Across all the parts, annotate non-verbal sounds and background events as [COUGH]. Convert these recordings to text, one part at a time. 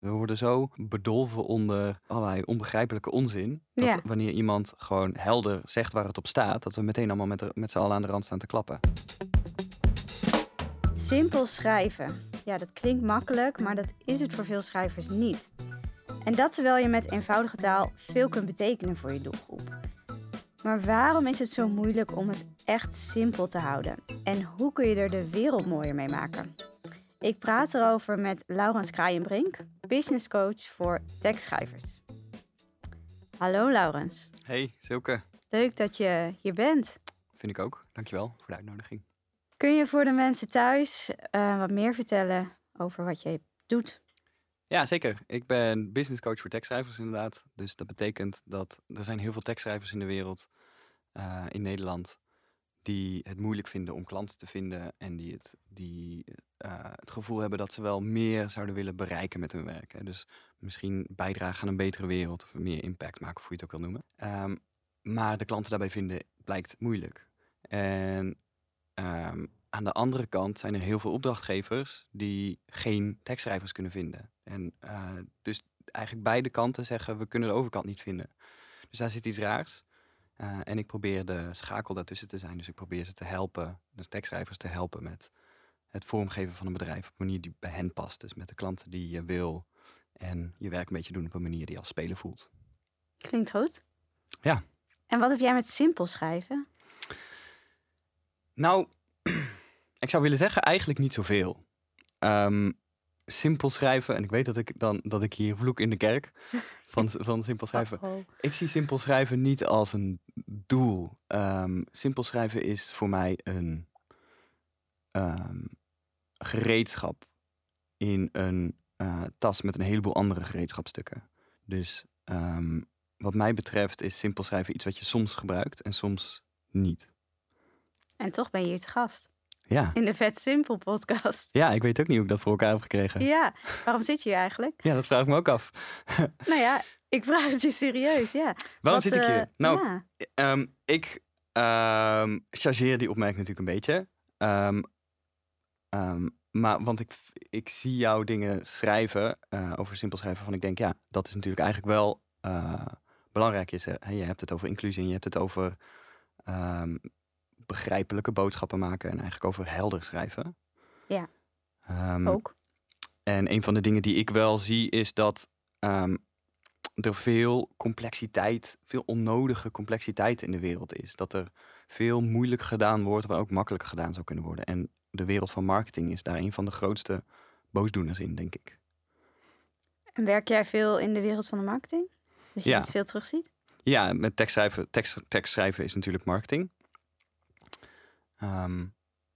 We worden zo bedolven onder allerlei onbegrijpelijke onzin. Dat Ja. wanneer iemand gewoon helder zegt waar het op staat, dat we meteen allemaal met, met z'n allen aan de rand staan te klappen. Simpel schrijven. Ja, dat klinkt makkelijk, maar dat is het voor veel schrijvers niet. En dat terwijl je met eenvoudige taal veel kunt betekenen voor je doelgroep. Maar waarom is het zo moeilijk om het echt simpel te houden? En hoe kun je er de wereld mooier mee maken? Ik praat erover met Laurens Kraaienbrink, business coach voor tekstschrijvers. Hallo Laurens, Hey, Silke. leuk dat je hier bent. Vind ik ook. Dankjewel voor de uitnodiging. Kun je voor de mensen thuis eh, wat meer vertellen over wat je doet? Ja, zeker. Ik ben business coach voor tekstschrijvers inderdaad. Dus dat betekent dat er zijn heel veel tekstschrijvers in de wereld, eh, in Nederland, die het moeilijk vinden om klanten te vinden en die, het, die eh, het gevoel hebben dat ze wel meer zouden willen bereiken met hun werk. Hè. Dus misschien bijdragen aan een betere wereld of meer impact maken, of hoe je het ook wil noemen. Ehm, maar de klanten daarbij vinden blijkt moeilijk. En ehm, aan de andere kant zijn er heel veel opdrachtgevers die geen tekstschrijvers kunnen vinden. En eh, dus eigenlijk beide kanten zeggen we kunnen de overkant niet vinden. Dus daar zit iets raars. Eh, en ik probeer de schakel daartussen te zijn. Dus ik probeer ze te helpen, de tekstschrijvers te helpen met het vormgeven van een bedrijf op een manier die bij hen past. Dus met de klanten die je wil en je werk een beetje doen op een manier die als speler voelt. Klinkt goed. Ja. En wat heb jij met simpel schrijven? Nou, [CLEARS THROAT] ik zou willen zeggen eigenlijk niet zoveel. Ehm, simpel schrijven, en ik weet dat ik dan dat ik hier vloek in de kerk [LAUGHS] van, van simpel schrijven. Oh, oh. Ik zie simpel schrijven niet als een doel. Ehm, simpel schrijven is voor mij een ehm, gereedschap in een eh, tas met een heleboel andere gereedschapstukken. Dus ehm, wat mij betreft is simpel schrijven iets wat je soms gebruikt en soms niet. En toch ben je hier te gast. Ja. In de Vet Simpel podcast. ja, ik weet ook niet hoe ik dat voor elkaar heb gekregen. Ja, waarom zit je hier eigenlijk? Ja, dat vraag ik me ook af. [LAUGHS] Nou ja, ik vraag het je serieus, ja. Waarom Wat, zit ik hier? eh, Nou, ja. Ehm, ik ehm, chargeer die opmerking natuurlijk een beetje. Ehm, maar want ik, ik zie jou dingen schrijven eh, over simpel schrijven van ik denk ja, dat is natuurlijk eigenlijk wel eh, belangrijk. Is, hè, je hebt het over inclusie en je hebt het over begrijpelijke boodschappen maken en eigenlijk over helder schrijven. Ja. Ehm, ook. en een van de dingen die ik wel zie is dat ehm, er veel complexiteit, veel onnodige complexiteit in de wereld is. Dat er veel moeilijk gedaan wordt, waar ook makkelijk gedaan zou kunnen worden. En de wereld van marketing is daar een van de grootste boosdoeners in, denk ik. En werk jij veel in de wereld van de marketing? Dus je Ja. het veel terugziet? Ja, met tekstschrijven, tekst, tekstschrijven is natuurlijk marketing. Ehm,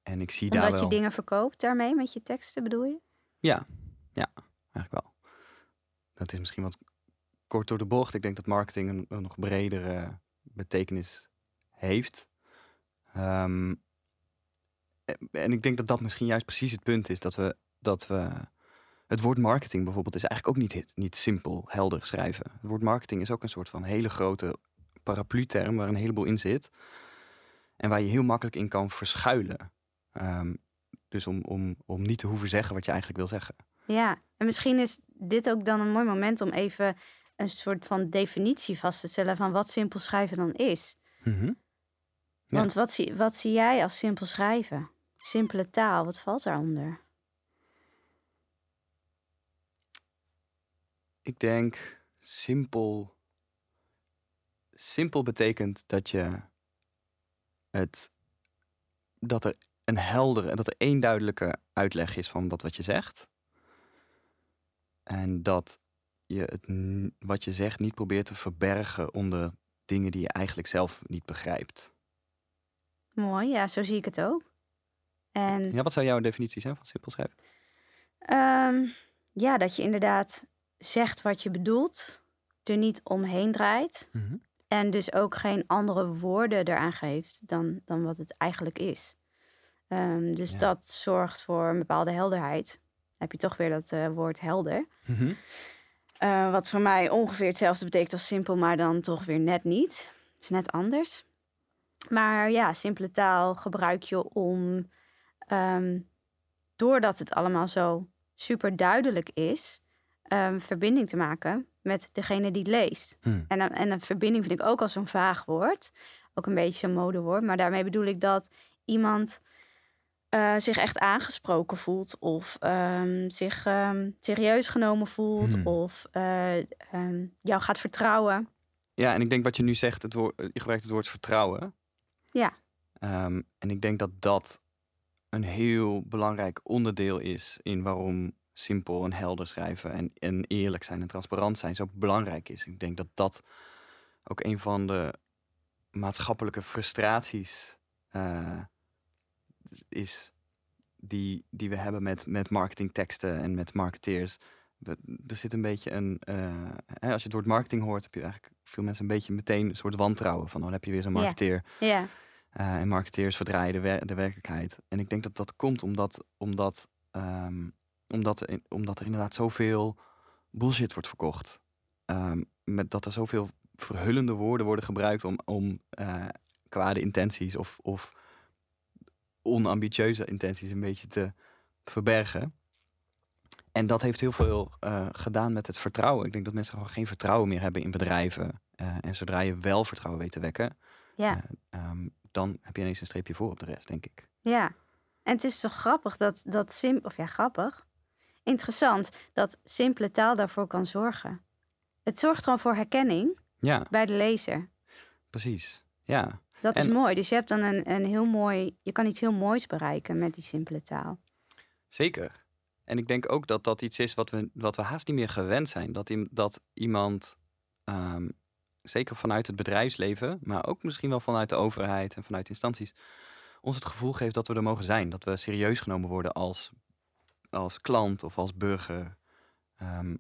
en ik zie daar Omdat wel... je dingen verkoopt daarmee met je teksten, bedoel je? Ja, ja, eigenlijk wel. Dat is misschien wat kort door de bocht. Ik denk dat marketing een, een nog bredere betekenis heeft. Ehm, en- en ik denk dat dat misschien juist precies het punt is. Dat we, dat we het woord marketing bijvoorbeeld is eigenlijk ook niet, niet simpel, helder schrijven. Het woord marketing is ook een soort van hele grote paraplu-term waar een heleboel in zit. En waar je heel makkelijk in kan verschuilen. Ehm, dus om, om, om niet te hoeven zeggen wat je eigenlijk wil zeggen. Ja, en misschien is dit ook dan een mooi moment om even een soort van definitie vast te stellen van wat simpel schrijven dan is. Ja. Want wat zie, wat zie jij als simpel schrijven? Simpele taal, wat valt daaronder? Ik denk simpel. Simpel betekent dat je het. dat er een heldere. dat er één duidelijke uitleg is van dat wat je zegt. En dat je het wat je zegt niet probeert te verbergen onder dingen die je eigenlijk zelf niet begrijpt. Mooi, ja, zo zie ik het ook. En Ja, wat zou jouw definitie zijn van simpel schrijven? Ehm, ja, dat je inderdaad zegt wat je bedoelt, er niet omheen draait en dus ook geen andere woorden eraan geeft dan, dan wat het eigenlijk is. Ehm, dus Ja. dat zorgt voor een bepaalde helderheid. Dan heb je toch weer dat eh, woord helder. Eh, wat voor mij ongeveer hetzelfde betekent als simpel, maar dan toch weer net niet. is net anders. Maar ja, simpele taal gebruik je om, ehm, doordat het allemaal zo super duidelijk is, ehm, verbinding te maken met degene die het leest. Hmm. En, een- en een verbinding vind ik ook al zo'n vaag woord. Ook een beetje zo'n modewoord. Maar daarmee bedoel ik dat iemand eh, zich echt aangesproken voelt. Of ehm, zich ehm, serieus genomen voelt. Hmm. Of eh, jou gaat vertrouwen. Ja, en ik denk wat je nu zegt, het woord, je gebruikt het woord vertrouwen. Ja. En ik denk dat dat een heel belangrijk onderdeel is in waarom simpel en helder schrijven en, en eerlijk zijn en transparant zijn zo belangrijk is. Ik denk dat dat ook een van de maatschappelijke frustraties eh, is die, die we hebben met, met marketingteksten en met marketeers. We- Er zit een beetje een. eh, hè, als je het woord marketing hoort, heb je eigenlijk veel mensen een beetje meteen een soort wantrouwen van. Oh, dan heb je weer zo'n Ja. marketeer. Ja, Eh, en marketeers verdraaien de, wer- de werkelijkheid. En ik denk dat dat komt omdat, omdat, ehm, omdat, er, omdat er inderdaad zoveel bullshit wordt verkocht. Ehm, met dat er zoveel verhullende woorden worden gebruikt om, om eh, kwade intenties of, of onambitieuze intenties een beetje te verbergen. En dat heeft heel veel eh, gedaan met het vertrouwen. Ik denk dat mensen gewoon geen vertrouwen meer hebben in bedrijven. Eh, en zodra je wel vertrouwen weet te wekken, ja. Ehm, dan heb je ineens een streepje voor op de rest, denk ik. Ja, en het is toch grappig dat, dat sim of ja, grappig, interessant dat simpele taal daarvoor kan zorgen. Het zorgt gewoon voor herkenning Ja, bij de lezer. precies. Ja, Dat is mooi. Dus je hebt dan een, een heel mooi, je kan iets heel moois bereiken met die simpele taal. zeker. En ik denk ook dat dat iets is wat we, wat we haast niet meer gewend zijn. Dat, dat iemand, ehm, zeker vanuit het bedrijfsleven, maar ook misschien wel vanuit de overheid en vanuit instanties, ons het gevoel geeft dat we er mogen zijn. Dat we serieus genomen worden als, als klant of als burger. Ehm,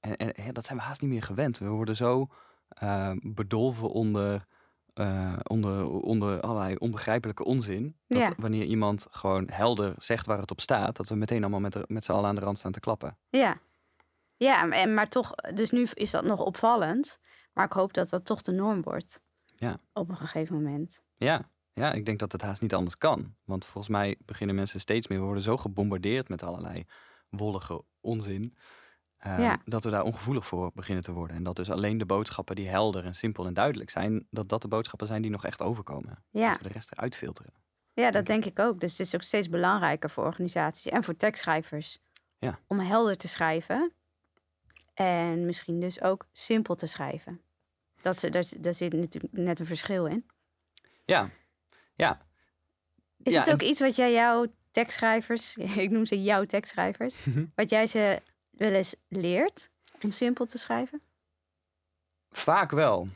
en, en dat zijn we haast niet meer gewend. We worden zo ehm, bedolven onder, eh, onder, onder allerlei onbegrijpelijke onzin. Dat Ja. wanneer iemand gewoon helder zegt waar het op staat, dat we meteen allemaal met, met z'n allen aan de rand staan te klappen. Ja. Ja, en, maar toch, dus nu is dat nog opvallend. Maar ik hoop dat dat toch de norm wordt. Ja. Op een gegeven moment. Ja, ja, ik denk dat het haast niet anders kan. Want volgens mij beginnen mensen steeds meer, we worden zo gebombardeerd met allerlei wollige onzin. eh, Ja. Dat we daar ongevoelig voor beginnen te worden. En dat dus alleen de boodschappen die helder en simpel en duidelijk zijn, dat dat de boodschappen zijn die nog echt overkomen. Ja. Dat we de rest eruit filteren. Ja, dat denk ik ook. Dus het is ook steeds belangrijker voor organisaties en voor tekstschrijvers Ja. om helder te schrijven. En misschien dus ook simpel te schrijven. Dat ze, daar, daar zit natuurlijk net een verschil in. Ja, ja. Is Ja, het en- ook iets wat jij jouw tekstschrijvers, [LAUGHS] ik noem ze jouw tekstschrijvers, [LAUGHS] wat jij ze wel eens leert om simpel te schrijven? Vaak wel.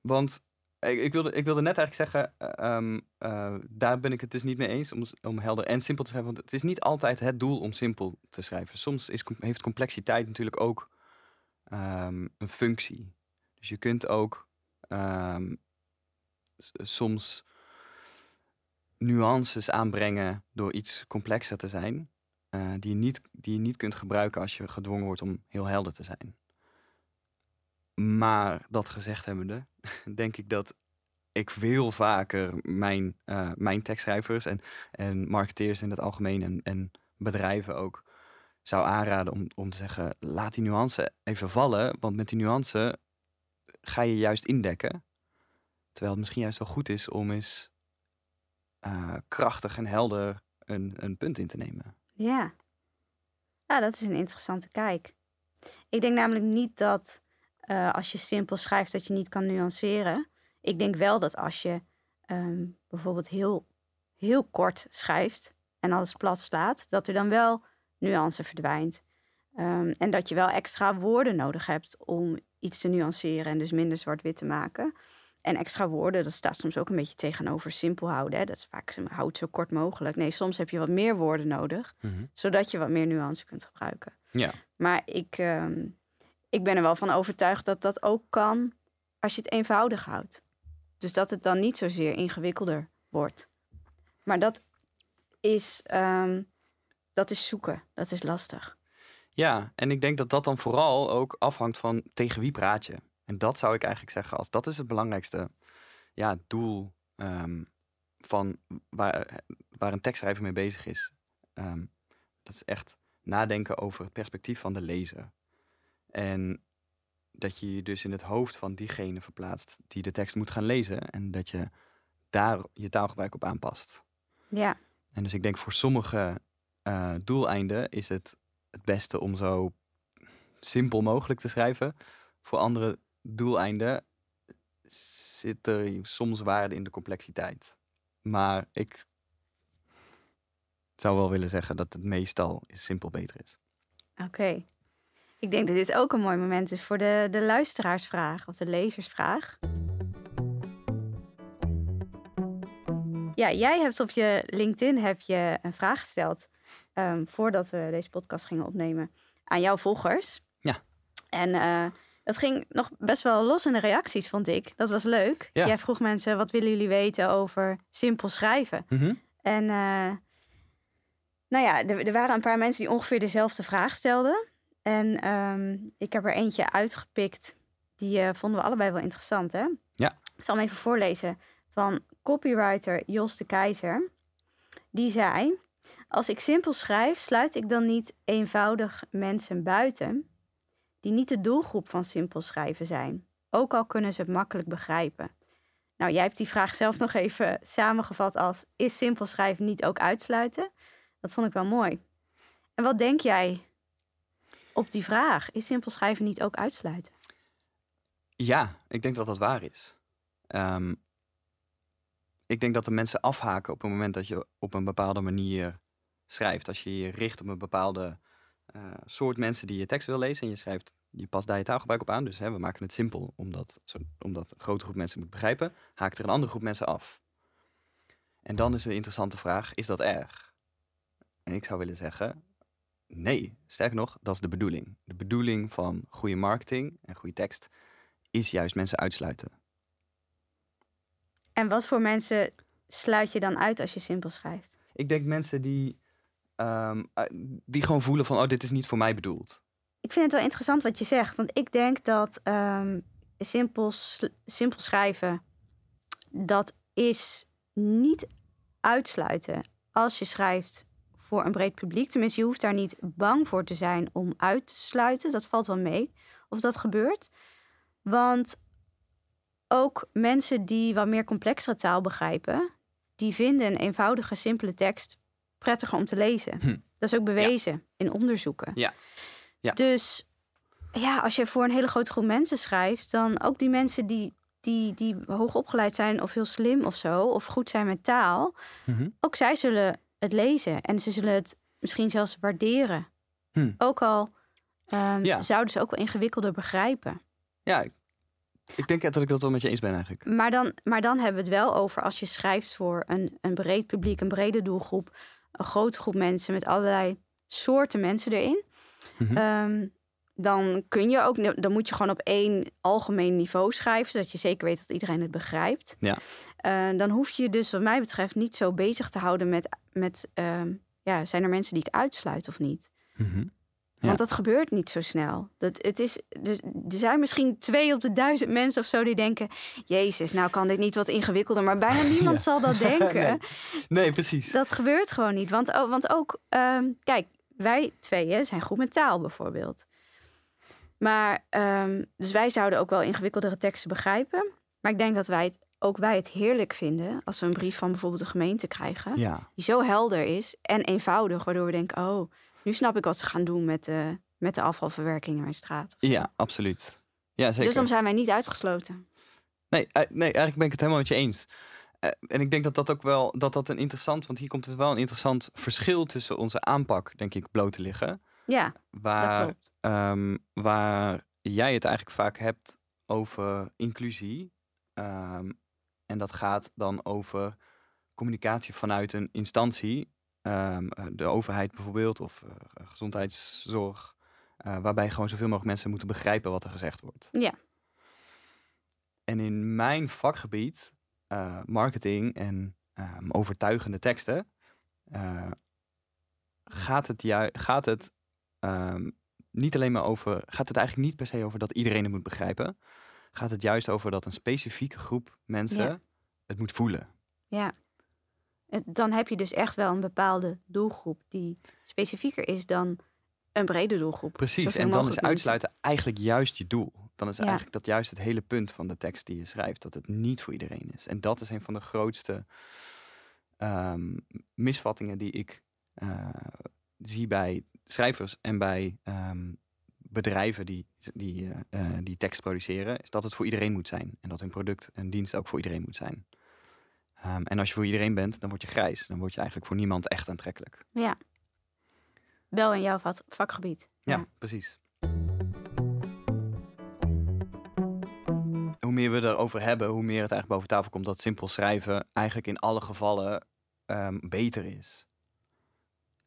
Want ik, ik, wilde, ik wilde net eigenlijk zeggen, eh, ehm, eh, daar ben ik het dus niet mee eens om, om helder en simpel te schrijven. Want het is niet altijd het doel om simpel te schrijven. Soms is, heeft complexiteit natuurlijk ook ehm, een functie. Dus je kunt ook ehm, soms nuances aanbrengen door iets complexer te zijn. eh, die, je niet, die je niet kunt gebruiken als je gedwongen wordt om heel helder te zijn. Maar dat gezegd hebbende, [LAUGHS] denk ik dat ik veel vaker mijn, eh, mijn tekstschrijvers en, en marketeers in het algemeen en, en bedrijven ook zou aanraden om, om te zeggen, laat die nuance even vallen, want met die nuance ga je juist indekken. Terwijl het misschien juist wel goed is om eens eh, krachtig en helder een, een punt in te nemen. Ja. Dat is een interessante kijk. Ik denk namelijk niet dat eh, als je simpel schrijft dat je niet kan nuanceren. Ik denk wel dat als je ehm, bijvoorbeeld heel, heel kort schrijft en alles plat slaat, dat er dan wel nuance verdwijnt. Ehm, en dat je wel extra woorden nodig hebt om iets te nuanceren en dus minder zwart-wit te maken. En extra woorden, dat staat soms ook een beetje tegenover simpel houden. Hè? Dat is vaak houd zo kort mogelijk. Nee, soms heb je wat meer woorden nodig zodat je wat meer nuance kunt gebruiken. Ja. Maar ik, ehm, ik ben er wel van overtuigd dat dat ook kan als je het eenvoudig houdt. Dus dat het dan niet zozeer ingewikkelder wordt. Maar dat is, ehm, dat is zoeken. Dat is lastig. Ja, en ik denk dat dat dan vooral ook afhangt van tegen wie praat je. En dat zou ik eigenlijk zeggen als dat is het belangrijkste ja, doel ehm, van waar, waar een tekstschrijver mee bezig is. Ehm, dat is echt nadenken over het perspectief van de lezer. En dat je je dus in het hoofd van diegene verplaatst die de tekst moet gaan lezen. En dat je daar je taalgebruik op aanpast. Ja, En dus ik denk voor sommige eh, doeleinden is het het beste om zo simpel mogelijk te schrijven. Voor andere doeleinden zit er soms waarde in de complexiteit. Maar ik zou wel willen zeggen dat het meestal simpel beter is. oké. Ik denk dat dit ook een mooi moment is voor de, de luisteraarsvraag of de lezersvraag. Ja, jij hebt op je LinkedIn heb je een vraag gesteld ehm, voordat we deze podcast gingen opnemen aan jouw volgers. Ja. En eh dat ging nog best wel los in de reacties, vond ik. Dat was leuk. Ja. Jij vroeg mensen, wat willen jullie weten over simpel schrijven? En eh, nou ja, er, er waren een paar mensen die ongeveer dezelfde vraag stelden. En ehm, ik heb er eentje uitgepikt. Die eh, vonden we allebei wel interessant, hè? Ja. Ik zal hem even voorlezen. Van copywriter Jos de Keizer. Die zei... Als ik simpel schrijf, sluit ik dan niet eenvoudig mensen buiten... die niet de doelgroep van simpel schrijven zijn. Ook al kunnen ze het makkelijk begrijpen. Nou, jij hebt die vraag zelf nog even samengevat als... is simpel schrijven niet ook uitsluiten? Dat vond ik wel mooi. En wat denk jij op die vraag? Is simpel schrijven niet ook uitsluiten? Ja, ik denk dat dat waar is. Ehm, ik denk dat de mensen afhaken op het moment dat je op een bepaalde manier schrijft. Als je je richt op een bepaalde eh, soort mensen die je tekst wil lezen en je schrijft, je past daar je taalgebruik op aan. Dus hè, we maken het simpel omdat, zo, omdat een grote groep mensen moet begrijpen, haakt er een andere groep mensen af. En dan is de interessante vraag, is dat erg? En ik zou willen zeggen, nee. Sterker nog, dat is de bedoeling. De bedoeling van goede marketing en goede tekst is juist mensen uitsluiten. En wat voor mensen sluit je dan uit als je simpel schrijft? Ik denk mensen die, ehm, eh, die gewoon voelen van, oh, dit is niet voor mij bedoeld. Ik vind het wel interessant wat je zegt. Want ik denk dat ehm, simpel, simpel schrijven... dat is niet uitsluiten als je schrijft voor een breed publiek. Tenminste, je hoeft daar niet bang voor te zijn om uit te sluiten. Dat valt wel mee of dat gebeurt. Want ook mensen die wat meer complexere taal begrijpen... die vinden een eenvoudige, simpele tekst prettiger om te lezen. Hm. Dat is ook bewezen in onderzoeken. Ja. Ja. Dus ja, als je voor een hele grote groep mensen schrijft... dan ook die mensen die, die, die hoog opgeleid zijn of heel slim of zo... of goed zijn met taal... ook zij zullen het lezen. En ze zullen het misschien zelfs waarderen. Hm. Ook al ehm, Ja. zouden ze ook wel ingewikkelder begrijpen. Ja, ik, ik denk dat ik dat wel met je eens ben eigenlijk. Maar dan, maar dan hebben we het wel over als je schrijft voor een, een breed publiek, een brede doelgroep, een grote groep mensen met allerlei soorten mensen erin. Mhm. Ehm, dan kun je ook, dan moet je gewoon op één algemeen niveau schrijven, zodat je zeker weet dat iedereen het begrijpt. Ja. Eh, dan hoef je je dus, wat mij betreft, niet zo bezig te houden met, met ehm, ja, zijn er mensen die ik uitsluit of niet? Mhm. Want dat gebeurt niet zo snel. Dat, het is, dus, er zijn misschien twee op de duizend mensen of zo die denken... Jezus, nou kan dit niet wat ingewikkelder. Maar bijna [LAUGHS] niemand zal dat [LAUGHS] denken. Nee. Nee, precies. Dat gebeurt gewoon niet. Want, ook- want ook, ehm, kijk, wij tweeën zijn goed met taal bijvoorbeeld. Maar, ehm, dus wij zouden ook wel ingewikkeldere teksten begrijpen. Maar ik denk dat wij het, ook wij het heerlijk vinden... als we een brief van bijvoorbeeld de gemeente krijgen... Ja, die zo helder is en eenvoudig... waardoor we denken, oh, nu snap ik wat ze gaan doen met de, met de afvalverwerking in mijn straat. ja absoluut. Ja, zeker. Dus dan zijn wij niet uitgesloten. Nee, eh, nee, eigenlijk ben ik het helemaal met je eens. Eh, en ik denk dat dat ook wel dat dat een interessant, want hier komt er wel een interessant verschil tussen onze aanpak, denk ik, bloot te liggen. Ja, Waar, ehm, waar jij het eigenlijk vaak hebt over inclusie. ehm, en dat gaat dan over communicatie vanuit een instantie, ehm, eh, de overheid bijvoorbeeld, of eh, gezondheidszorg, eh, waarbij gewoon zoveel mogelijk mensen moeten begrijpen wat er gezegd wordt. Ja. En in mijn vakgebied, marketing en ehm, overtuigende teksten, gaat het, gaat het ehm, niet alleen maar over, gaat het eigenlijk niet per se over dat iedereen het moet begrijpen. Gaat het juist over dat een specifieke groep mensen Ja. het moet voelen. Ja. Dan heb je dus echt wel een bepaalde doelgroep die specifieker is dan een brede doelgroep. Precies, en dan is uitsluiten eigenlijk juist je doel. Dan is Ja. eigenlijk dat juist het hele punt van de tekst die je schrijft, dat het niet voor iedereen is. En dat is een van de grootste ehm, misvattingen die ik eh, zie bij schrijvers en bij ehm, bedrijven die, die, eh, eh, die tekst produceren, is dat het voor iedereen moet zijn. En dat hun product en dienst ook voor iedereen moet zijn. Ehm, en als je voor iedereen bent, dan word je grijs. Dan word je eigenlijk voor niemand echt aantrekkelijk. Ja. Wel in jouw vakgebied. Ja, Ja. precies. Hoe meer we erover hebben, hoe meer het eigenlijk boven tafel komt dat simpel schrijven eigenlijk in alle gevallen ehm, beter is.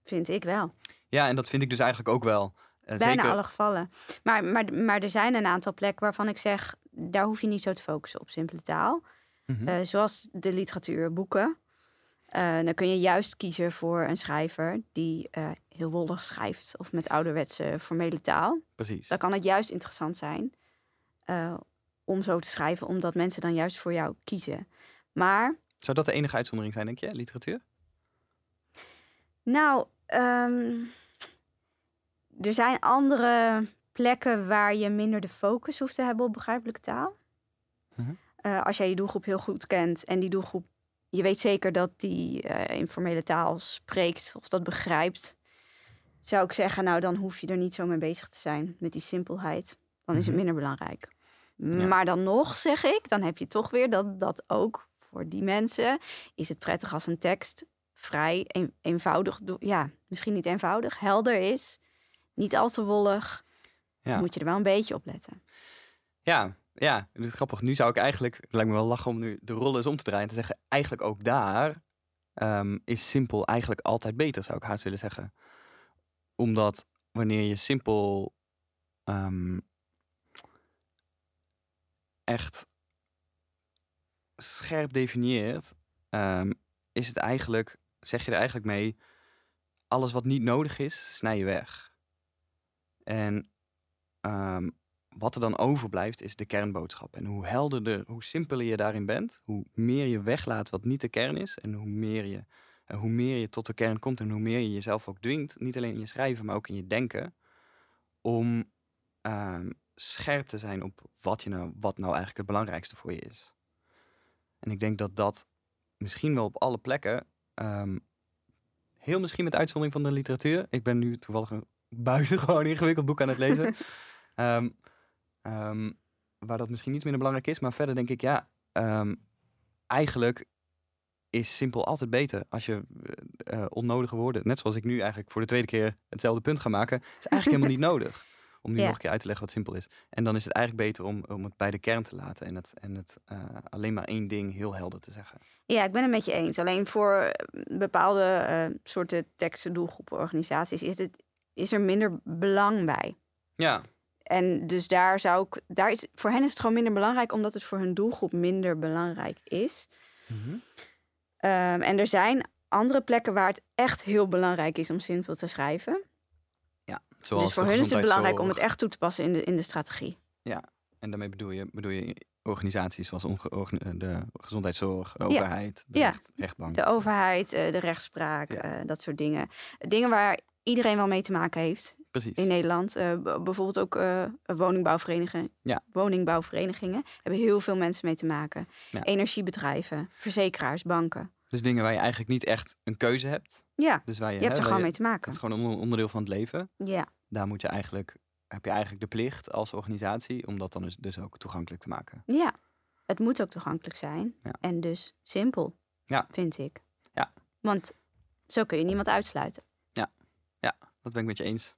Vind ik wel. Ja, en dat vind ik dus eigenlijk ook wel. Eh, Bijna zeker, alle gevallen. Maar, maar, maar er zijn een aantal plekken waarvan ik zeg, daar hoef je niet zo te focussen op simpele taal. Mhm. Eh, zoals de literatuur, boeken. Eh, dan kun je juist kiezen voor een schrijver die eh, heel wollig schrijft of met ouderwetse formele taal. precies. Dan kan het juist interessant zijn om zo te schrijven, omdat mensen dan juist voor jou kiezen. Maar Zou dat de enige uitzondering zijn, denk je, literatuur? Nou, ehm, er zijn andere plekken waar je minder de focus hoeft te hebben op begrijpelijke taal. Mhm. Eh, als jij je doelgroep heel goed kent en die doelgroep, je weet zeker dat die eh, informele taal spreekt of dat begrijpt, zou ik zeggen, nou dan hoef je er niet zo mee bezig te zijn met die simpelheid. Dan is het Mhm. minder belangrijk. Ja. Maar dan nog, zeg ik, dan heb je toch weer dat, dat ook voor die mensen is het prettig als een tekst vrij een- eenvoudig, ja, misschien niet eenvoudig, helder is, niet al te wollig. Ja. Dan moet je er wel een beetje op letten. Ja, ja, het is grappig. Nu zou ik eigenlijk, het lijkt me wel lachen om nu de rollen eens om te draaien en te zeggen, eigenlijk ook daar ehm, is simpel eigenlijk altijd beter, zou ik haast willen zeggen. Omdat wanneer je simpel ehm, echt scherp definieert, ehm, is het eigenlijk, zeg je er eigenlijk mee, alles wat niet nodig is, snij je weg. En wat er dan overblijft is de kernboodschap. En hoe helderder, hoe simpeler je daarin bent, hoe meer je weglaat wat niet de kern is en hoe meer je, en hoe meer je tot de kern komt en hoe meer je jezelf ook dwingt, niet alleen in je schrijven, maar ook in je denken, om ehm, scherp te zijn op wat, je nou, wat nou eigenlijk het belangrijkste voor je is. En ik denk dat dat misschien wel op alle plekken, ehm, heel misschien met uitzondering van de literatuur. Ik ben nu toevallig een [LAUGHS] buitengewoon ingewikkeld boek aan het lezen. [LAUGHS] Ehm, ehm, waar dat misschien iets minder belangrijk is. Maar verder denk ik, ja, ehm, eigenlijk is simpel altijd beter als je eh, eh, onnodige woorden, net zoals ik nu eigenlijk voor de tweede keer hetzelfde punt ga maken, is eigenlijk [LAUGHS] helemaal niet nodig. Om nu Ja. nog een keer uit te leggen wat simpel is. En dan is het eigenlijk beter om, om het bij de kern te laten en het, en het eh, alleen maar één ding heel helder te zeggen. Ja, ik ben het met je eens. Alleen voor bepaalde soorten teksten, doelgroepen, organisaties is, het, is er minder belang bij. Ja, En dus daar zou ik, daar is, voor hen is het gewoon minder belangrijk, omdat het voor hun doelgroep minder belangrijk is. Ehm, en er zijn andere plekken waar het echt heel belangrijk is om simpel te schrijven. zoals dus voor hun is het belangrijk om het echt toe te passen in de, in de strategie. En daarmee bedoel je, bedoel je organisaties zoals de gezondheidszorg, de Ja. overheid, de Ja. recht- rechtbank. De overheid, eh, de rechtspraak, Ja. eh, dat soort dingen. Dingen waar iedereen wel mee te maken heeft Precies. in Nederland. Eh, bijvoorbeeld ook eh, woningbouwverenigingen. Ja. Woningbouwverenigingen hebben heel veel mensen mee te maken. Ja. Energiebedrijven, verzekeraars, banken. Dus dingen waar je eigenlijk niet echt een keuze hebt. Ja, Dus waar je, je hebt hè, er gewoon je- mee te maken. Het is gewoon een onder- onderdeel van het leven. Ja, Daar moet je eigenlijk, heb je eigenlijk de plicht als organisatie om dat dan dus, dus ook toegankelijk te maken. ja. Het moet ook toegankelijk zijn. Ja. En dus simpel, Ja. vind ik. Ja. Want zo kun je niemand uitsluiten. Dat ben ik met je eens.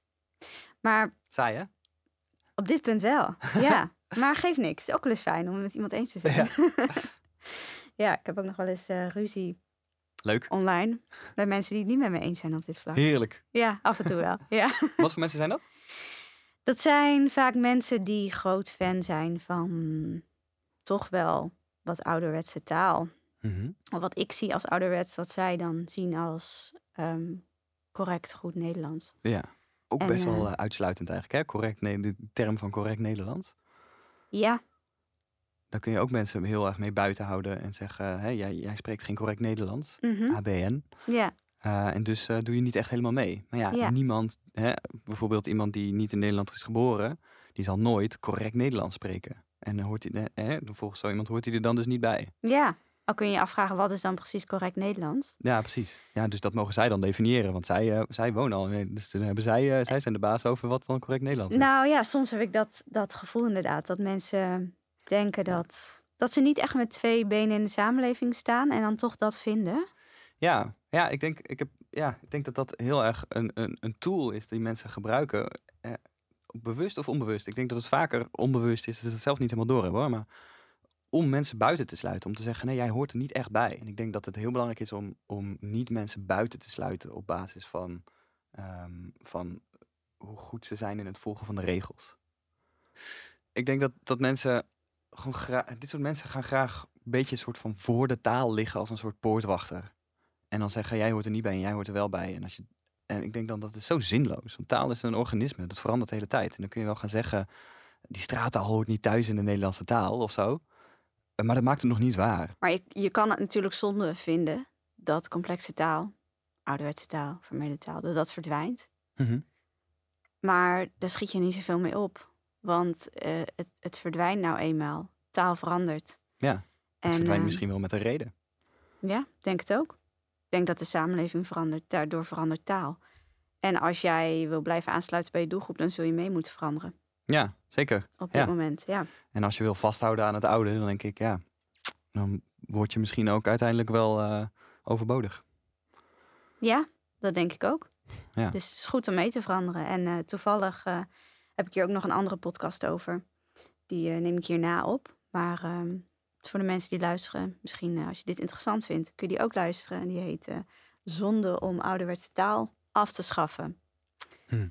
Maar Saai hè? op dit punt wel. Ja, [LAUGHS] maar geeft niks. Ook wel eens fijn om het met iemand eens te zijn. Ja, [LAUGHS] Ja. ik heb ook nog wel eens eh, ruzie Leuk. online bij mensen die het niet met me eens zijn op dit vlak. Heerlijk. Ja, af en toe wel. [LAUGHS] Ja. Wat voor mensen zijn dat? Dat zijn vaak mensen die groot fan zijn van toch wel wat ouderwetse taal. Of wat ik zie als ouderwets, wat zij dan zien als ehm, correct, goed Nederlands. Ja. Ook En, best wel eh, eh, uitsluitend eigenlijk hè? Correct, nee, de term van correct Nederlands. Ja, Daar kun je ook mensen heel erg mee buiten houden en zeggen, hè, jij, jij spreekt geen correct Nederlands. mhm, ABN. ja, Eh, en dus doe je niet echt helemaal mee. Maar ja, Ja. niemand, hè, bijvoorbeeld iemand die niet in Nederland is geboren, die zal nooit correct Nederlands spreken. En dan hoort hij, hè, volgens zo iemand hoort hij er dan dus niet bij. Ja, al kun je je afvragen wat is dan precies correct Nederlands? Ja, precies. Ja, dus dat mogen zij dan definiëren, want zij, eh, zij wonen al in Nederland. Dus dan hebben zij, eh, zij zijn de baas over wat dan correct Nederlands is. Nou ja, soms heb ik dat, dat gevoel inderdaad. Dat mensen denken dat, dat ze niet echt met twee benen in de samenleving staan en dan toch dat vinden. Ja, ja, ik denk, ik heb, ja, ik denk dat dat heel erg een, een, een tool is die mensen gebruiken. Eh, bewust of onbewust. Ik denk dat het vaker onbewust is, dat ze het zelf niet helemaal door hebben hoor. Maar om mensen buiten te sluiten. Om te zeggen, nee, jij hoort er niet echt bij. En ik denk dat het heel belangrijk is om, om niet mensen buiten te sluiten op basis van, ehm, van hoe goed ze zijn in het volgen van de regels. Ik denk dat, dat mensen gewoon graag, dit soort mensen gaan graag een beetje een soort van voor de taal liggen als een soort poortwachter. En dan zeggen, jij hoort er niet bij en jij hoort er wel bij. En, als je, en ik denk dan dat is zo zinloos. Want taal is een organisme, dat verandert de hele tijd. En dan kun je wel gaan zeggen, die straattaal hoort niet thuis in de Nederlandse taal of zo. Eh, Maar dat maakt het nog niet waar. Maar je, je kan het natuurlijk zonde vinden dat complexe taal, ouderwetse taal, vermeden taal, dat dat verdwijnt. Maar daar schiet je niet zoveel mee op. Want eh, het, het verdwijnt nou eenmaal. Taal verandert. Ja, het En, verdwijnt eh, misschien wel met een reden. Ja, denk het ook. Ik denk dat de samenleving verandert. Daardoor verandert taal. En als jij wil blijven aansluiten bij je doelgroep, dan zul je mee moeten veranderen. Ja, zeker. Op dit Ja. moment, ja. En als je wil vasthouden aan het oude, dan denk ik, ja, dan word je misschien ook uiteindelijk wel eh, overbodig. Ja, dat denk ik ook. Ja. Dus het is goed om mee te veranderen. En eh, toevallig eh, heb ik hier ook nog een andere podcast over. Die neem ik hierna op. Maar ehm, voor de mensen die luisteren, misschien als je dit interessant vindt, kun je die ook luisteren. En die heet eh, Zonde om ouderwetse taal af te schaffen. Hm.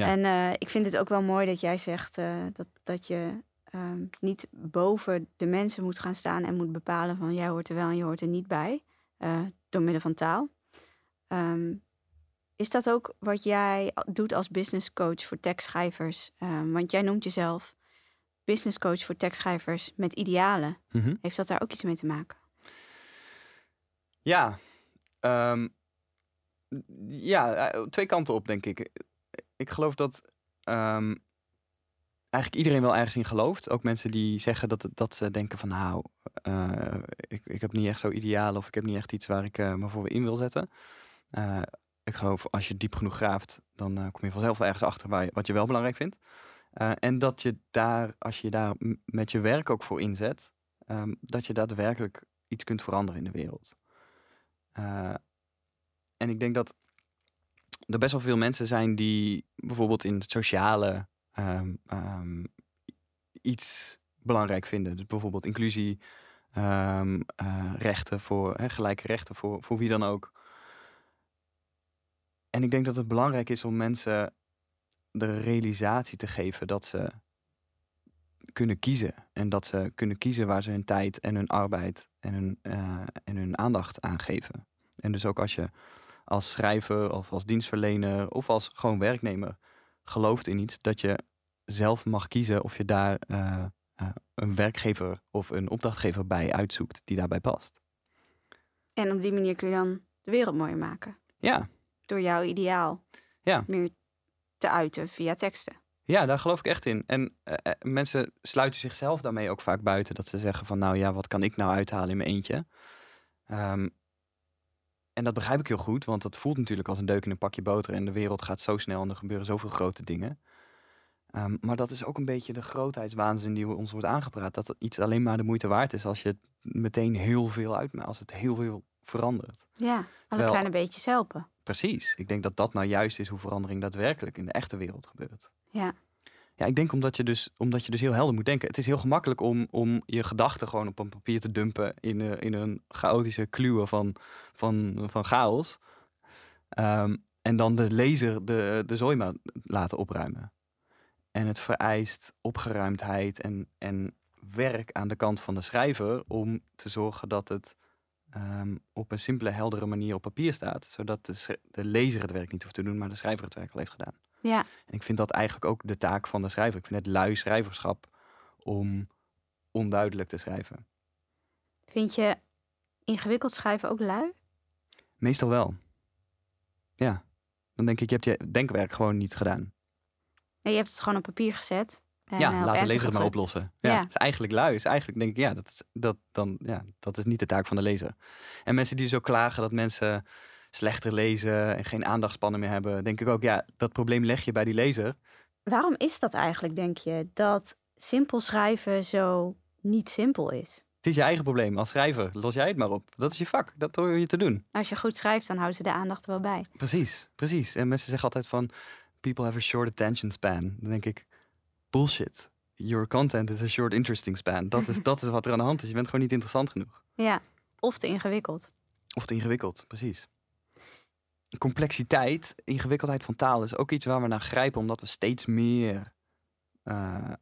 Ja. En eh, ik vind het ook wel mooi dat jij zegt eh, dat, dat je ehm, niet boven de mensen moet gaan staan en moet bepalen van jij hoort er wel en je hoort er niet bij. eh, door middel van taal. Ehm, is dat ook wat jij doet als business coach voor tekstschrijvers? Ehm, want jij noemt jezelf business coach voor tekstschrijvers met idealen. Mhm. Heeft dat daar ook iets mee te maken? Ja, ja, twee kanten op, denk ik. Ik geloof dat ehm, eigenlijk iedereen wel ergens in gelooft. Ook mensen die zeggen dat, dat ze denken van nou, eh, ik, ik heb niet echt zo ideaal of ik heb niet echt iets waar ik eh, me voor in wil zetten. Eh, ik geloof als je diep genoeg graaft, dan kom je vanzelf ergens achter waar je, wat je wel belangrijk vindt. En dat je daar, als je daar met je werk ook voor inzet, ehm, dat je daadwerkelijk iets kunt veranderen in de wereld. En ik denk dat er best wel veel mensen zijn die bijvoorbeeld in het sociale ehm, ehm, iets belangrijk vinden. Dus bijvoorbeeld inclusie, ehm, eh, rechten voor, hè, gelijke rechten voor, voor wie dan ook. En ik denk dat het belangrijk is om mensen de realisatie te geven dat ze kunnen kiezen. En dat ze kunnen kiezen waar ze hun tijd en hun arbeid en hun, eh, en hun aandacht aan geven. En dus ook als je als schrijver of als dienstverlener of als gewoon werknemer gelooft in iets, dat je zelf mag kiezen of je daar eh, eh, een werkgever of een opdrachtgever bij uitzoekt die daarbij past. En op die manier kun je dan de wereld mooier maken. Ja, Door jouw ideaal Ja. meer te uiten via teksten. Ja, daar geloof ik echt in. En eh, mensen sluiten zichzelf daarmee ook vaak buiten. Dat ze zeggen van, nou ja, wat kan ik nou uithalen in mijn eentje? Ehm, en dat begrijp ik heel goed, want dat voelt natuurlijk als een deuk in een pakje boter. En de wereld gaat zo snel en er gebeuren zoveel grote dingen. Ehm, maar dat is ook een beetje de grootheidswaanzin die ons wordt aangepraat. Dat iets alleen maar de moeite waard is als je het meteen heel veel uitmaakt. Als het heel veel verandert. Ja, alle Terwijl- kleine beetjes helpen. Precies. Ik denk dat dat nou juist is hoe verandering daadwerkelijk in de echte wereld gebeurt. Ja. Ja, ik denk omdat je dus, omdat je dus heel helder moet denken. Het is heel gemakkelijk om, om je gedachten gewoon op een papier te dumpen in, eh, in een chaotische kluwe van, van, van chaos. Ehm, en dan de lezer de, de zooi laten opruimen. En het vereist opgeruimdheid en, en werk aan de kant van de schrijver om te zorgen dat het ehm, op een simpele, heldere manier op papier staat. Zodat de, de lezer het werk niet hoeft te doen, maar de schrijver het werk al heeft gedaan. Ja, En ik vind dat eigenlijk ook de taak van de schrijver. Ik vind het lui schrijverschap om onduidelijk te schrijven. vind je ingewikkeld schrijven ook lui? Meestal wel. Ja, dan denk ik, je hebt je denkwerk gewoon niet gedaan. Nee, je hebt het gewoon op papier gezet. En, ja, eh, laat de lezer het maar oplossen. Ja, is eigenlijk lui. Is eigenlijk denk ik, ja, dat is, dat, dan, ja, dat is niet de taak van de lezer. En mensen die zo klagen dat mensen slechter lezen en geen aandachtspannen meer hebben, denk ik ook, ja, dat probleem leg je bij die lezer. Waarom is dat eigenlijk, denk je, dat simpel schrijven zo niet simpel is? Het is je eigen probleem. Als schrijver, los jij het maar op. Dat is je vak. Dat hoor je te doen. Als je goed schrijft, dan houden ze de aandacht er wel bij. Precies, precies. En mensen zeggen altijd van, people have a short attention span. Dan denk ik, bullshit. Your content is a short interesting span. Dat is, [LAUGHS] dat is wat er aan de hand is. Je bent gewoon niet interessant genoeg. Ja, of te ingewikkeld. Of te ingewikkeld, precies. Complexiteit, ingewikkeldheid van taal is ook iets waar we naar grijpen, omdat we steeds meer. eh,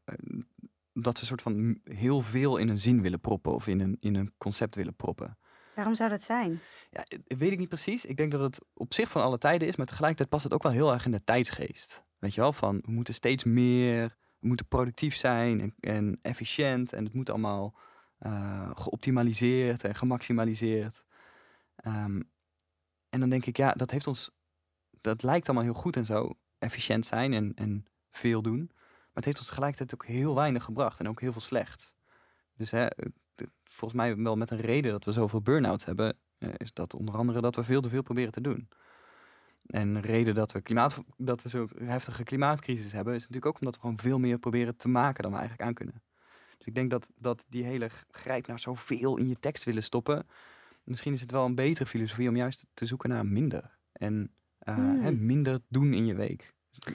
dat we een soort van heel veel in een zin willen proppen of in een, in een concept willen proppen. Waarom zou dat zijn? Ja, eh, weet ik niet precies. Ik denk dat het op zich van alle tijden is, maar tegelijkertijd past het ook wel heel erg in de tijdsgeest. Weet je wel, van we moeten steeds meer, we moeten productief zijn en, en efficiënt en het moet allemaal eh, geoptimaliseerd en gemaximaliseerd. Ehm, en dan denk ik, ja, dat heeft ons, dat lijkt allemaal heel goed en zo, efficiënt zijn en, en veel doen. Maar het heeft ons tegelijkertijd ook heel weinig gebracht en ook heel veel slecht. Dus hè, het- volgens mij wel met een reden dat we zoveel burn-outs hebben, eh, is dat onder andere dat we veel te veel proberen te doen. En een reden dat we, klimaat, dat we zo'n heftige klimaatcrisis hebben, is natuurlijk ook omdat we gewoon veel meer proberen te maken dan we eigenlijk aan kunnen. Dus ik denk dat, dat die hele grijp naar zoveel in je tekst willen stoppen, misschien is het wel een betere filosofie om juist te zoeken naar minder. En eh, Hmm. hè, minder doen in je week.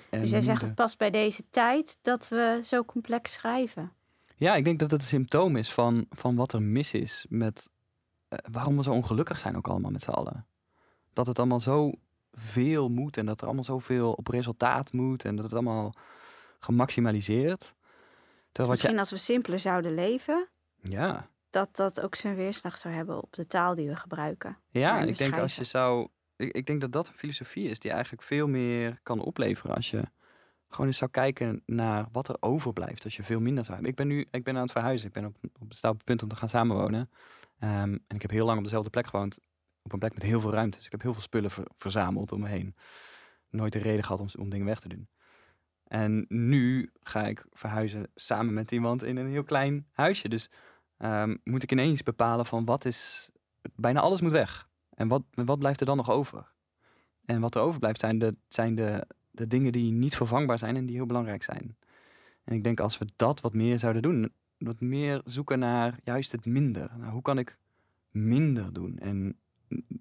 En dus jij zegt het past bij deze tijd dat we zo complex schrijven. Ja, ik denk dat het een symptoom is van, van wat er mis is met eh, waarom we zo ongelukkig zijn ook allemaal met z'n allen. Dat het allemaal zo veel moet en dat er allemaal zoveel op resultaat moet en dat het allemaal gemaximaliseerd. Terwijl wat Misschien als we simpeler zouden leven, ja, dat dat ook zijn weerslag zou hebben op de taal die we gebruiken. ja ik denk als je zou, ik, ik denk dat dat een filosofie is die eigenlijk veel meer kan opleveren als je gewoon eens zou kijken naar wat er overblijft als je veel minder zou hebben. Ik ben nu, ik ben aan het verhuizen, ik ben op, op, sta op het punt om te gaan samenwonen. Ehm, en ik heb heel lang op dezelfde plek gewoond, op een plek met heel veel ruimte. Dus ik heb heel veel spullen ver- verzameld om me heen. Nooit de reden gehad om, om dingen weg te doen. En nu ga ik verhuizen samen met iemand in een heel klein huisje. Dus ehm, moet ik ineens bepalen van wat is... Bijna alles moet weg. En wat, wat blijft er dan nog over? En wat er overblijft zijn de, zijn de, de dingen die niet vervangbaar zijn en die heel belangrijk zijn. En ik denk als we dat wat meer zouden doen, wat meer zoeken naar juist het minder. Nou, hoe kan ik minder doen? En,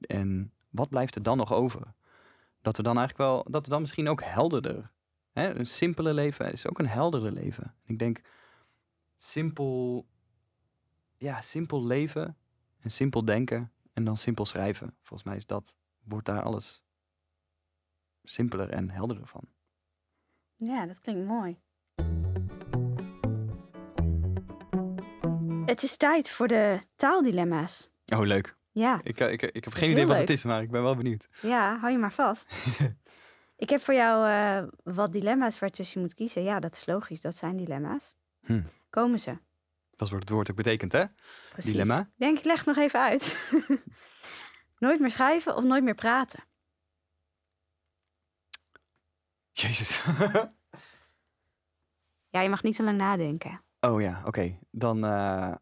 en wat blijft er dan nog over? Dat we dan eigenlijk wel, dat we dan misschien ook helderder. Hè? Een simpele leven is ook een helderder leven. Ik denk simpel, ja, simpel leven en simpel denken en dan simpel schrijven. Volgens mij is dat, wordt daar alles simpeler en helderder van. Ja, dat klinkt mooi. Het is tijd voor de taaldilemma's. Oh, leuk. Ja, Ik, eh, ik, ik heb geen idee wat het is, maar ik ben wel benieuwd. ja, hou je maar vast. [LAUGHS] Ik heb voor jou eh, wat dilemma's waartussen je moet kiezen. Ja, dat is logisch, dat zijn dilemma's. Hm. Komen ze. Dat is wat het woord ook betekent, hè? Precies. Dilemma? Denk, ik leg nog even uit. [LAUGHS] nooit meer schrijven of nooit meer praten? Jezus. Ja, je mag niet te lang nadenken. oh ja, oké. Dan eh,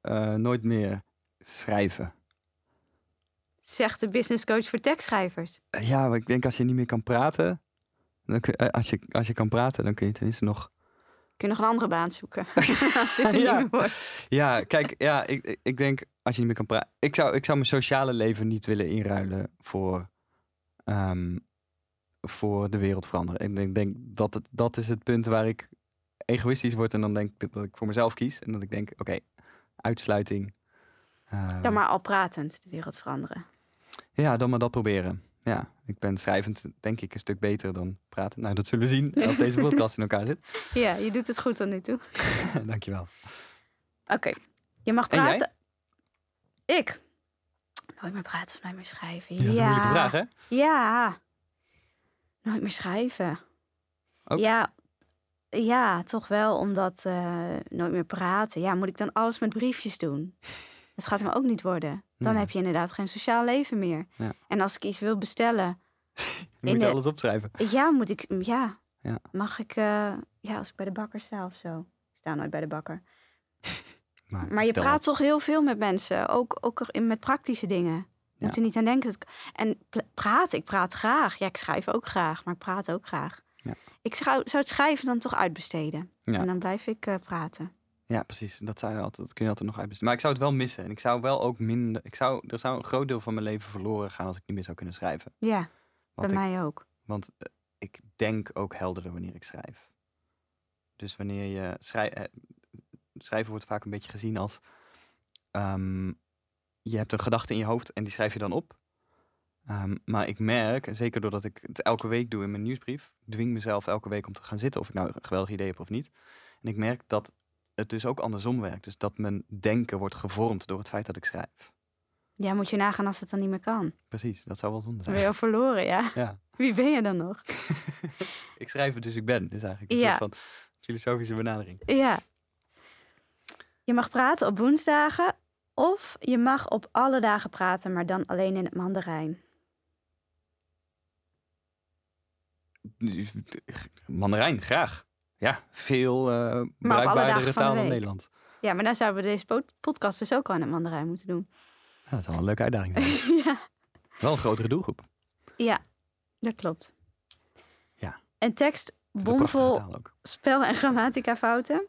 eh, nooit meer schrijven. Zegt de business coach voor tekstschrijvers. Ja, maar ik denk als je niet meer kan praten... Dan kun, eh, als, je, als je kan praten, dan kun je tenminste nog... Kun je nog een andere baan zoeken? [LAUGHS] Als dit er Ja. niet meer wordt. Ja, kijk, ja, ik, ik- ik denk als je niet meer kan praten... Ik zou, ik zou mijn sociale leven niet willen inruilen voor, ehm, voor de wereld veranderen. Ik denk, denk dat het, dat is het punt waar ik egoïstisch word en dan denk ik dat ik voor mezelf kies. En dat ik denk, oké, uitsluiting. ehm, Dan maar al pratend de wereld veranderen. Ja, dan maar dat proberen. Ja, ik ben schrijvend denk ik een stuk beter dan praten. Nou, dat zullen we zien als deze podcast in elkaar zit. [LAUGHS] Ja, je doet het goed tot nu toe. [LAUGHS] Dankjewel. Oké, je mag En jij? praten. Ik? Nooit meer praten of nooit meer schrijven. Ja, dat is een moeilijke vraag, hè? Ja. Nooit meer schrijven. Ook? Ja, ja, toch wel, omdat eh, nooit meer praten. Ja, moet ik dan alles met briefjes doen? Dat gaat hem ook niet worden. Dan Ja. heb je inderdaad geen sociaal leven meer. Ja. En als ik iets wil bestellen, [LAUGHS] Je moet de- alles opschrijven. ja, moet ik, ja, Ja. mag ik, eh, ja, als ik bij de bakker sta of zo. Ik sta nooit bij de bakker. [LAUGHS] Maar je praat dat. toch heel veel met mensen, ook, ook met praktische dingen. Je moet Ja. er niet aan denken. En praten, ik praat graag. Ja, ik schrijf ook graag, maar ik praat ook graag. Ja. Ik zou, zou het schrijven dan toch uitbesteden. Ja. En dan blijf ik eh, praten. Ja, precies. Dat, zou je altijd, dat kun je altijd nog uitbesteden. Maar ik zou het wel missen. En ik zou wel ook minder... Ik zou, er zou een groot deel van mijn leven verloren gaan als ik niet meer zou kunnen schrijven. Ja, Want, bij ik, mij ook. want eh, ik denk ook helderder wanneer ik schrijf. Dus wanneer je schrijft... Schrijven wordt vaak een beetje gezien als... ehm, je hebt een gedachte in je hoofd en die schrijf je dan op. Ehm, maar ik merk, zeker doordat ik het elke week doe in mijn nieuwsbrief, dwing mezelf elke week om te gaan zitten, of ik nou een geweldig idee heb of niet. En ik merk dat het dus ook andersom werkt. Dus dat mijn denken wordt gevormd door het feit dat ik schrijf. Ja, moet je nagaan als het dan niet meer kan. Precies, dat zou wel zonde Dan ben zijn. je al verloren, ja. Ja, [LAUGHS] Wie ben je dan nog? [LAUGHS] ik schrijf het dus ik ben. Dus eigenlijk een Ja. soort van filosofische benadering. Ja. Je mag praten op woensdagen of je mag op alle dagen praten, maar dan alleen in het Mandarijn. Mandarijn, graag. Ja, veel alle bruikbaardere taal dan. Nederland. Ja, maar dan zouden we deze po- podcast dus ook al in het Mandarijn moeten doen. Ja, dat is wel een leuke uitdaging. [LAUGHS] ja. wel een grotere doelgroep. ja, dat klopt. Ja. Een tekst bomvol spel- en grammatica-fouten,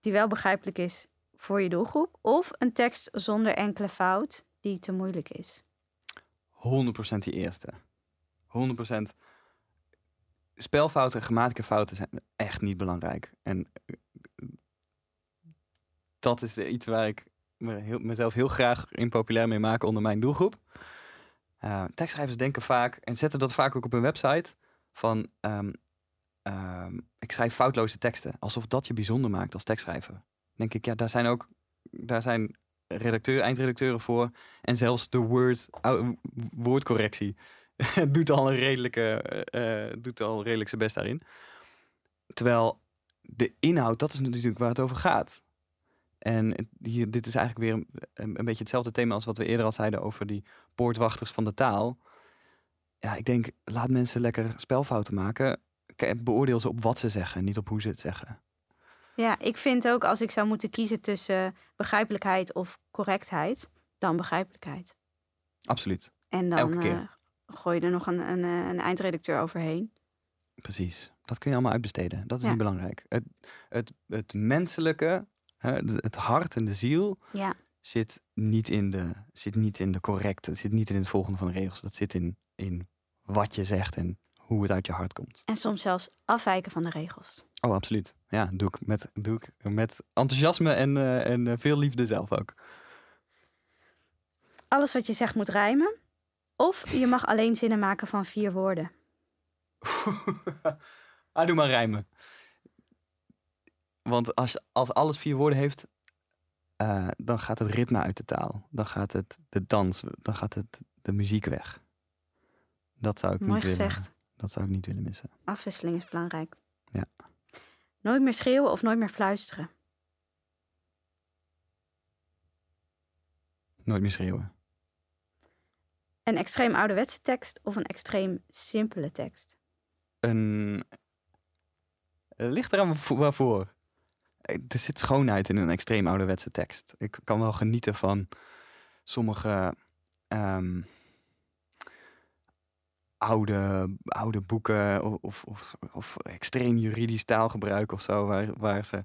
die wel begrijpelijk is voor je doelgroep. Of een tekst zonder enkele fout, die te moeilijk is. 100% die eerste. 100%. Spelfouten en grammaticafouten zijn echt niet belangrijk. En eh, dat is iets waar ik mezelf heel graag in populair mee maak onder mijn doelgroep. Eh, tekstschrijvers denken vaak, en zetten dat vaak ook op hun website, van ehm, ehm, ik schrijf foutloze teksten. Alsof dat je bijzonder maakt als tekstschrijver. denk ik, ja, daar zijn ook daar zijn redacteur, eindredacteuren voor. En zelfs de word, woordcorrectie [LAUGHS] doet al een redelijke, eh, eh, doet al redelijk zijn best daarin. Terwijl de inhoud, dat is natuurlijk waar het over gaat. En hier, dit is eigenlijk weer een, een, beetje hetzelfde thema als wat we eerder al zeiden over die poortwachters van de taal. Ja, ik denk, laat mensen lekker spelfouten maken. Ke- Beoordeel ze op wat ze zeggen, niet op hoe ze het zeggen. Ja, ik vind ook als ik zou moeten kiezen tussen begrijpelijkheid of correctheid, dan begrijpelijkheid. Absoluut. En dan Elke keer. Gooi je er nog een, een, eh, een eindredacteur overheen. Precies. Dat kun je allemaal uitbesteden. Dat is Ja. niet belangrijk. Het, het, het menselijke, het hart en de ziel Ja, zit niet in de, zit niet in de correcte, zit niet in het volgende van de regels. Dat zit in, in wat je zegt en hoe het uit je hart komt. en soms zelfs afwijken van de regels. Oh, absoluut. Ja, doe ik met, doe ik met enthousiasme en, eh, en eh, veel liefde zelf ook. Alles wat je zegt moet rijmen. Of je mag alleen zinnen maken van vier woorden. [LAUGHS] ah, doe maar rijmen. Want als, als alles vier woorden heeft, eh, dan gaat het ritme uit de taal. Dan gaat het de dans, dan gaat het de muziek weg. Dat zou ik Mooi niet willen. gezegd. Dat zou ik niet willen missen. Afwisseling is belangrijk. Ja. Nooit meer schreeuwen of nooit meer fluisteren. Nooit meer schreeuwen. Een extreem ouderwetse tekst of een extreem simpele tekst. Een... Ligt eraan waarvo- waarvoor. Eh, Er zit schoonheid in een extreem ouderwetse tekst. Ik kan wel genieten van sommige ehm, oude, oude boeken of, of, of, of extreem juridisch taalgebruik of zo, waar, waar ze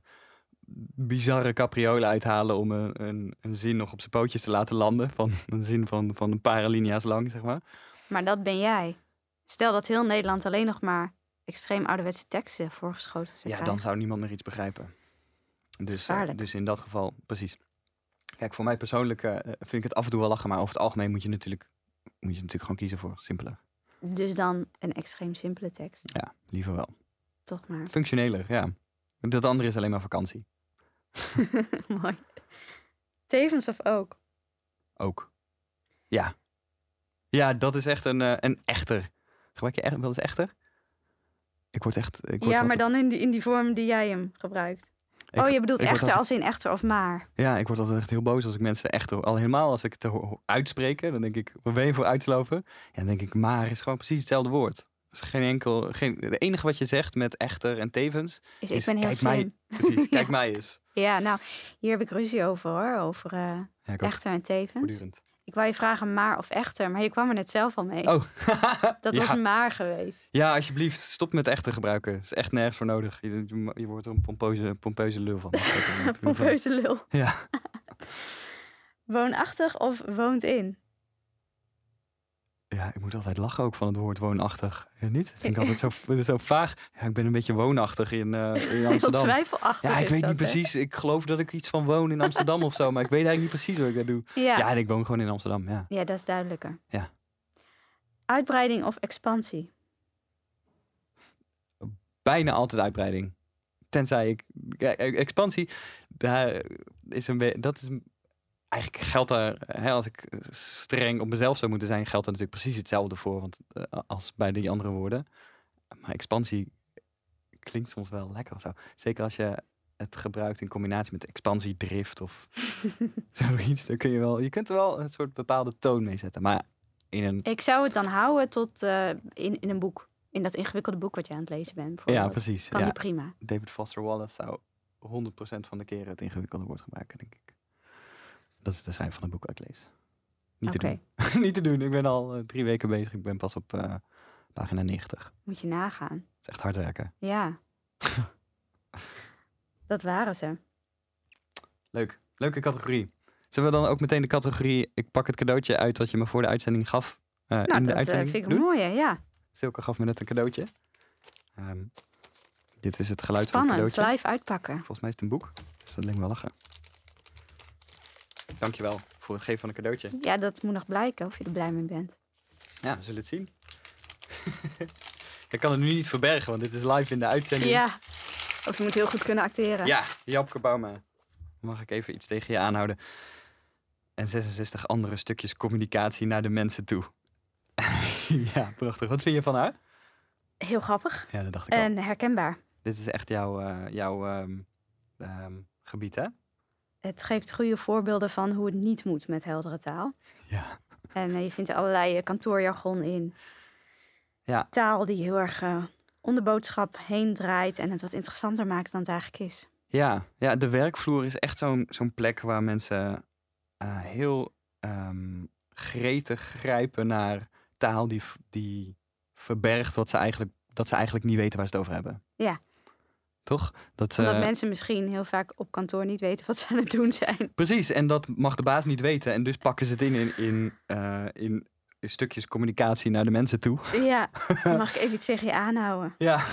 bizarre capriolen uithalen om een, een, een zin nog op zijn pootjes te laten landen. Van een zin van, van een paar alinea's lang, zeg maar. Maar dat ben jij. Stel dat heel Nederland alleen nog maar extreem ouderwetse teksten voorgeschoten zou Ja, dan zou niemand meer iets begrijpen. Dus, eh, dus in dat geval, precies. Kijk, voor mij persoonlijk eh, vind ik het af en toe wel lachen, maar over het algemeen moet je natuurlijk, moet je natuurlijk gewoon kiezen voor simpeler. Dus dan een extreem simpele tekst. Ja, liever wel. Toch maar. Functioneler, ja. Dat andere is alleen maar vakantie. [LAUGHS] Mooi. Tevens of ook? Ook. Ja. Ja, dat is echt een, eh, een echter. Gebruik je echt, wel eens echter? Ik word echt... Ik word Ja, maar dan in die, in die vorm die jij hem gebruikt. Ik- oh, je bedoelt echter als- als in echter of maar. Ja, ik word altijd echt heel boos als ik mensen echt... Al helemaal als ik het uitspreken, dan denk ik... Waar ben je voor uitslopen? Ja, dan denk ik, maar is gewoon precies hetzelfde woord. Is geen enkel... Geen, het enige wat je zegt met echter en tevens... Is- ik ben heel kijk mij- slim. Precies, [LAUGHS] kijk mij eens. Ja, nou, hier heb ik ruzie over hoor. Over eh, Ja, echter en tevens. voortdurend. Ik wou je vragen maar of echter, maar je kwam er net zelf al mee. Oh, [LAUGHS] dat ja. was maar geweest. Ja, alsjeblieft, stop met echter gebruiken. Dat is echt nergens voor nodig. Je, je, je wordt er een pompeuze, pompeuze lul van. [LAUGHS] Pompeuze lul. Ja. Woonachtig of woont in? Ja, ik moet altijd lachen ook van het woord woonachtig. Ja, niet? Ik vind ik altijd zo, zo vaag. Ja, ik ben een beetje woonachtig in, eh, in [LAUGHS] Amsterdam. twijfelachtig Ja, ik weet dat, niet hè? precies. Ik geloof dat ik iets van woon in Amsterdam of zo. Maar ik weet eigenlijk niet precies wat ik daar doe. Ja. Ja, en ik woon gewoon in Amsterdam, ja. ja, dat is duidelijker. Ja. Uitbreiding of expansie? Bijna altijd uitbreiding. Tenzij ik... ja, e- expansie, daar is een dat is... Eigenlijk geldt daar, hè, als ik streng op mezelf zou moeten zijn, geldt er natuurlijk precies hetzelfde voor want, eh, als bij die andere woorden. Maar expansie klinkt soms wel lekker of zo. Zeker als je het gebruikt in combinatie met expansie, drift of [LAUGHS] zoiets. Dan kun je wel, je kunt er wel een soort bepaalde toon mee zetten. Maar in een, Ik zou het dan houden tot eh, in, in een boek. In dat ingewikkelde boek wat je aan het lezen bent. ja, precies. Kan Ja. die prima. David Foster Wallace zou 100% van de keren het ingewikkelde woord gebruiken, denk ik. Dat is de zijn van het boek uit lees. Niet te doen. [LAUGHS] Niet te doen. Ik ben al eh, drie weken bezig. Ik ben pas op eh, pagina 90. Dat moet je nagaan. is echt hard werken. Ja. [LAUGHS] dat waren ze. Leuk. Leuke categorie. Zullen we dan ook meteen de categorie... Ik pak het cadeautje uit wat je me voor de uitzending gaf. eh, Nou, in de dat eh, uitzending vind ik een mooie. Ja, Silke gaf me net een cadeautje. Ehm, dit is het geluid van het spannend. cadeautje. Live uitpakken. Volgens mij is het een boek. Dus dat leek me wel lachen. Dankjewel voor het geven van een cadeautje. Ja, dat moet nog blijken of je er blij mee bent. Ja, we zullen het zien. [LAUGHS] ik kan het nu niet verbergen, want dit is live in de uitzending. Ja. Of je moet heel goed kunnen acteren. Ja, Japke Bauma. Mag ik even iets tegen je aanhouden? En 66 andere stukjes communicatie naar de mensen toe. [LAUGHS] ja, prachtig. Wat vind je van haar? Heel grappig. Ja, dat dacht ik al. En herkenbaar. Dit is echt jouw, eh, jouw ehm, ehm, gebied, hè? Het geeft goede voorbeelden van hoe het niet moet met heldere taal. Ja. En eh, je vindt er allerlei eh, kantoorjargon in. Ja. Taal die heel erg eh, om de boodschap heen draait en het wat interessanter maakt dan het eigenlijk is. Ja, ja de werkvloer is echt zo'n zo'n plek waar mensen heel ehm, gretig grijpen naar taal die, die verbergt wat ze eigenlijk, dat ze eigenlijk niet weten waar ze het over hebben. Ja. Toch? Dat, Omdat eh, mensen misschien heel vaak op kantoor niet weten wat ze aan het doen zijn. Precies, en dat mag de baas niet weten. En dus pakken ze het in in, in, eh, in stukjes communicatie naar de mensen toe. Ja, [LAUGHS] mag ik even iets tegen je aanhouden? Ja,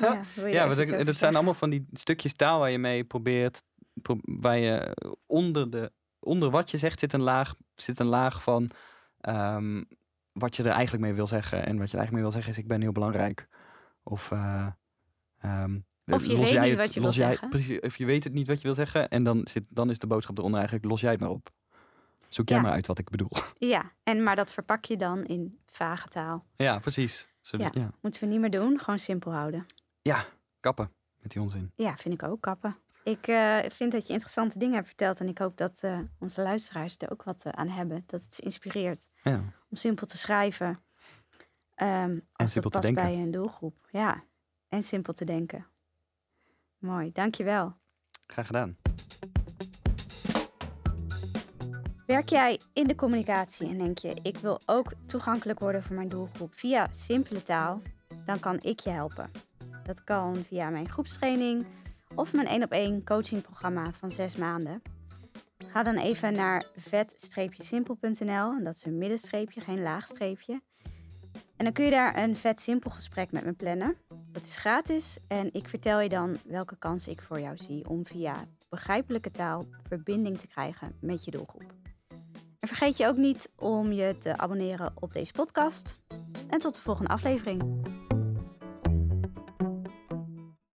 Ja, wil je [LAUGHS] dat, zijn zeggen? allemaal van die stukjes taal waar je mee probeert. pro- waar je onder, de, onder wat je zegt zit een laag, zit een laag van ehm, wat je er eigenlijk mee wil zeggen. En wat je er eigenlijk mee wil zeggen is: ik ben heel belangrijk. Of. eh, ehm, Of je los weet niet het- wat je wil jij- zeggen. Precies, of je weet het niet wat je wil zeggen. En dan, zit, dan is de boodschap eronder eigenlijk: los jij het maar op. Zoek jij Ja. maar uit wat ik bedoel. [LAUGHS] Ja, en, maar dat verpak je dan in vage taal. Ja, precies. Ja. ja. Moeten we niet meer doen, gewoon simpel houden. kappen met die onzin. Ja, vind ik ook, kappen. Ik eh, vind dat je interessante dingen hebt verteld en ik hoop dat eh, onze luisteraars er ook wat eh, aan hebben. Dat het ze inspireert Ja. om simpel te schrijven. Ehm als simpel te denken. bij een doelgroep. Ja, en simpel te denken. Mooi, dankjewel. Graag gedaan. Werk jij in de communicatie en denk je, ik wil ook toegankelijk worden voor mijn doelgroep via simpele taal, dan kan ik je helpen. Dat kan via mijn groepstraining of mijn 1 op 1 coachingprogramma van 6 maanden. Ga dan even naar vet-simpel.nl en dat is een middenstreepje, geen laagstreepje. En dan kun je daar een vet simpel gesprek met me plannen. Dat is gratis en ik vertel je dan welke kansen ik voor jou zie om via begrijpelijke taal verbinding te krijgen met je doelgroep. En vergeet je ook niet om je te abonneren op deze podcast. En tot de volgende aflevering.